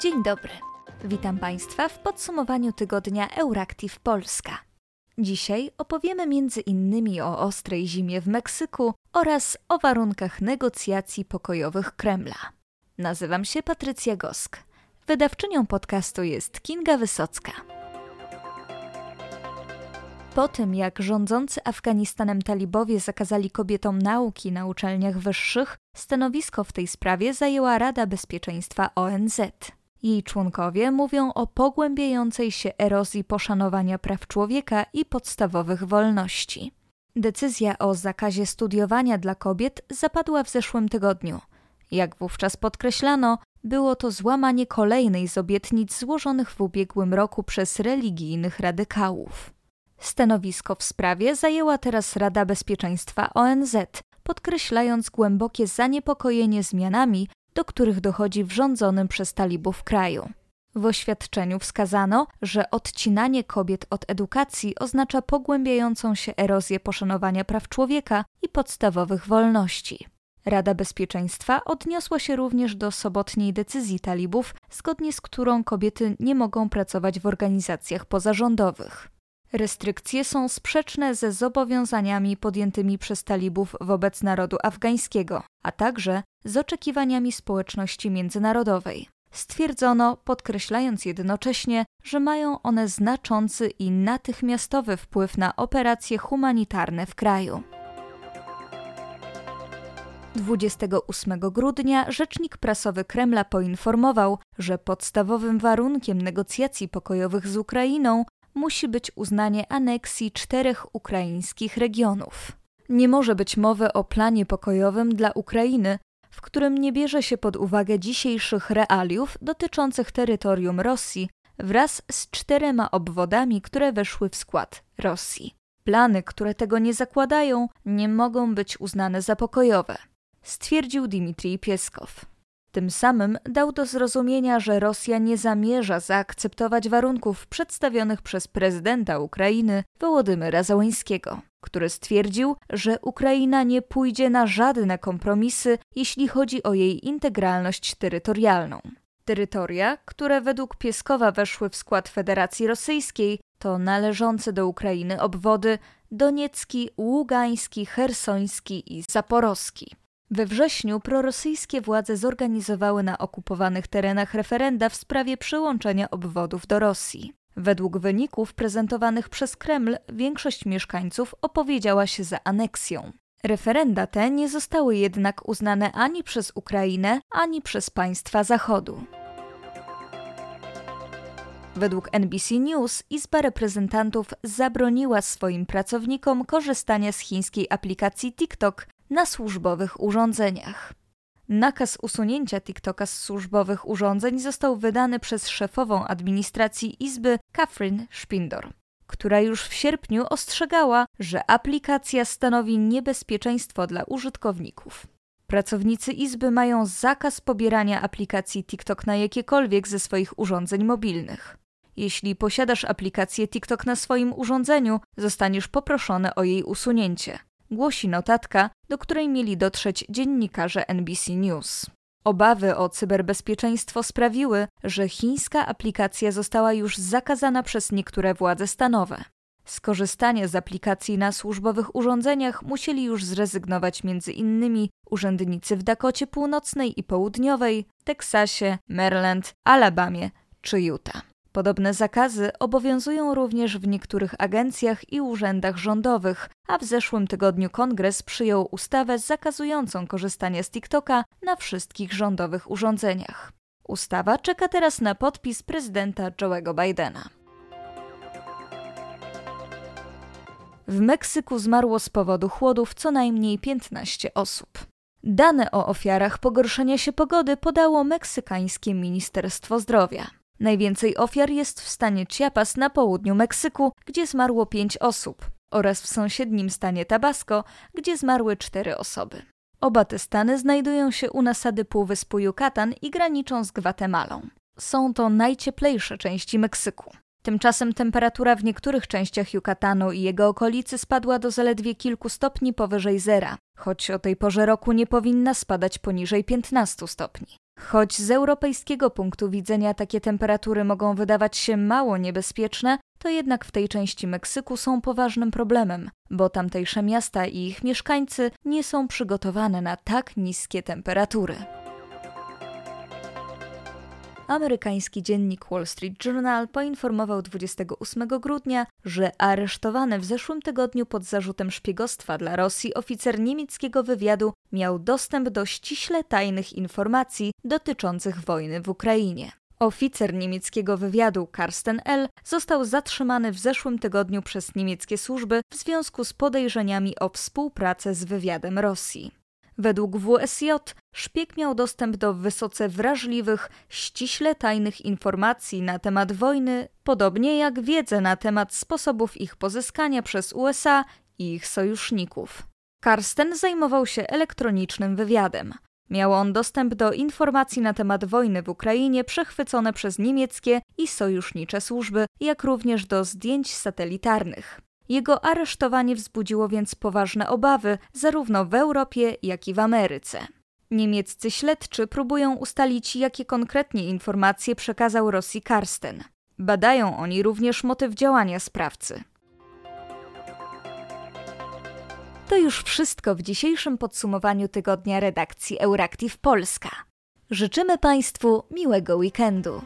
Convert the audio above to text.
Dzień dobry. Witam Państwa w podsumowaniu tygodnia Euractiv Polska. Dzisiaj opowiemy między innymi o ostrej zimie w Meksyku oraz o warunkach negocjacji pokojowych Kremla. Nazywam się Patrycja Gosk. Wydawczynią podcastu jest Kinga Wysocka. Po tym, jak rządzący Afganistanem talibowie zakazali kobietom nauki na uczelniach wyższych, stanowisko w tej sprawie zajęła Rada Bezpieczeństwa ONZ. Jej członkowie mówią o pogłębiającej się erozji poszanowania praw człowieka i podstawowych wolności. Decyzja o zakazie studiowania dla kobiet zapadła w zeszłym tygodniu. Jak wówczas podkreślano, było to złamanie kolejnej z obietnic złożonych w ubiegłym roku przez religijnych radykałów. Stanowisko w sprawie zajęła teraz Rada Bezpieczeństwa ONZ, podkreślając głębokie zaniepokojenie zmianami, do których dochodzi w rządzonym przez talibów kraju. W oświadczeniu wskazano, że odcinanie kobiet od edukacji oznacza pogłębiającą się erozję poszanowania praw człowieka i podstawowych wolności. Rada Bezpieczeństwa odniosła się również do sobotniej decyzji talibów, zgodnie z którą kobiety nie mogą pracować w organizacjach pozarządowych. Restrykcje są sprzeczne ze zobowiązaniami podjętymi przez talibów wobec narodu afgańskiego, a także z oczekiwaniami społeczności międzynarodowej. Stwierdzono, podkreślając jednocześnie, że mają one znaczący i natychmiastowy wpływ na operacje humanitarne w kraju. 28 grudnia rzecznik prasowy Kremla poinformował, że podstawowym warunkiem negocjacji pokojowych z Ukrainą musi być uznanie aneksji czterech ukraińskich regionów. Nie może być mowy o planie pokojowym dla Ukrainy, w którym nie bierze się pod uwagę dzisiejszych realiów dotyczących terytorium Rosji wraz z czterema obwodami, które weszły w skład Rosji. Plany, które tego nie zakładają, nie mogą być uznane za pokojowe, stwierdził Dmitrij Pieskow. Tym samym dał do zrozumienia, że Rosja nie zamierza zaakceptować warunków przedstawionych przez prezydenta Ukrainy Wołodymyra Załańskiego, który stwierdził, że Ukraina nie pójdzie na żadne kompromisy, jeśli chodzi o jej integralność terytorialną. Terytoria, które według Pieskowa weszły w skład Federacji Rosyjskiej, to należące do Ukrainy obwody Doniecki, Ługański, Hersoński i Zaporowski. We wrześniu prorosyjskie władze zorganizowały na okupowanych terenach referenda w sprawie przyłączenia obwodów do Rosji. Według wyników prezentowanych przez Kreml większość mieszkańców opowiedziała się za aneksją. Referenda te nie zostały jednak uznane ani przez Ukrainę, ani przez państwa Zachodu. Według NBC News Izba Reprezentantów zabroniła swoim pracownikom korzystania z chińskiej aplikacji TikTok na służbowych urządzeniach. Nakaz usunięcia TikToka z służbowych urządzeń został wydany przez szefową administracji Izby Catherine Spindor, która już w sierpniu ostrzegała, że aplikacja stanowi niebezpieczeństwo dla użytkowników. Pracownicy Izby mają zakaz pobierania aplikacji TikTok na jakiekolwiek ze swoich urządzeń mobilnych. Jeśli posiadasz aplikację TikTok na swoim urządzeniu, zostaniesz poproszony o jej usunięcie głosi notatka, do której mieli dotrzeć dziennikarze NBC News. Obawy o cyberbezpieczeństwo sprawiły, że chińska aplikacja została już zakazana przez niektóre władze stanowe. Skorzystanie z aplikacji na służbowych urządzeniach musieli już zrezygnować m.in. urzędnicy w Dakocie Północnej i Południowej, Teksasie, Maryland, Alabamie czy Utah. Podobne zakazy obowiązują również w niektórych agencjach i urzędach rządowych, a w zeszłym tygodniu kongres przyjął ustawę zakazującą korzystania z TikToka na wszystkich rządowych urządzeniach. Ustawa czeka teraz na podpis prezydenta Joe'ego Bidena. W Meksyku zmarło z powodu chłodów co najmniej 15 osób. Dane o ofiarach pogorszenia się pogody podało meksykańskie Ministerstwo Zdrowia. Najwięcej ofiar jest w stanie Chiapas na południu Meksyku, gdzie zmarło pięć osób, oraz w sąsiednim stanie Tabasco, gdzie zmarły cztery osoby. Oba te stany znajdują się u nasady Półwyspu Yucatan i graniczą z Gwatemalą. Są to najcieplejsze części Meksyku. Tymczasem temperatura w niektórych częściach Yucatanu i jego okolicy spadła do zaledwie kilku stopni powyżej zera, choć o tej porze roku nie powinna spadać poniżej 15 stopni. Choć z europejskiego punktu widzenia takie temperatury mogą wydawać się mało niebezpieczne, to jednak w tej części Meksyku są poważnym problemem, bo tamtejsze miasta i ich mieszkańcy nie są przygotowane na tak niskie temperatury. Amerykański dziennik Wall Street Journal poinformował 28 grudnia, że aresztowany w zeszłym tygodniu pod zarzutem szpiegostwa dla Rosji oficer niemieckiego wywiadu miał dostęp do ściśle tajnych informacji dotyczących wojny w Ukrainie. Oficer niemieckiego wywiadu Karsten L. został zatrzymany w zeszłym tygodniu przez niemieckie służby w związku z podejrzeniami o współpracę z wywiadem Rosji. Według WSJ szpieg miał dostęp do wysoce wrażliwych, ściśle tajnych informacji na temat wojny, podobnie jak wiedzę na temat sposobów ich pozyskania przez USA i ich sojuszników. Karsten zajmował się elektronicznym wywiadem. Miał on dostęp do informacji na temat wojny w Ukrainie przechwycone przez niemieckie i sojusznicze służby, jak również do zdjęć satelitarnych. Jego aresztowanie wzbudziło więc poważne obawy zarówno w Europie, jak i w Ameryce. Niemieccy śledczy próbują ustalić, jakie konkretnie informacje przekazał Rosji Karsten. Badają oni również motyw działania sprawcy. To już wszystko w dzisiejszym podsumowaniu tygodnia redakcji Euractiv Polska. Życzymy Państwu miłego weekendu.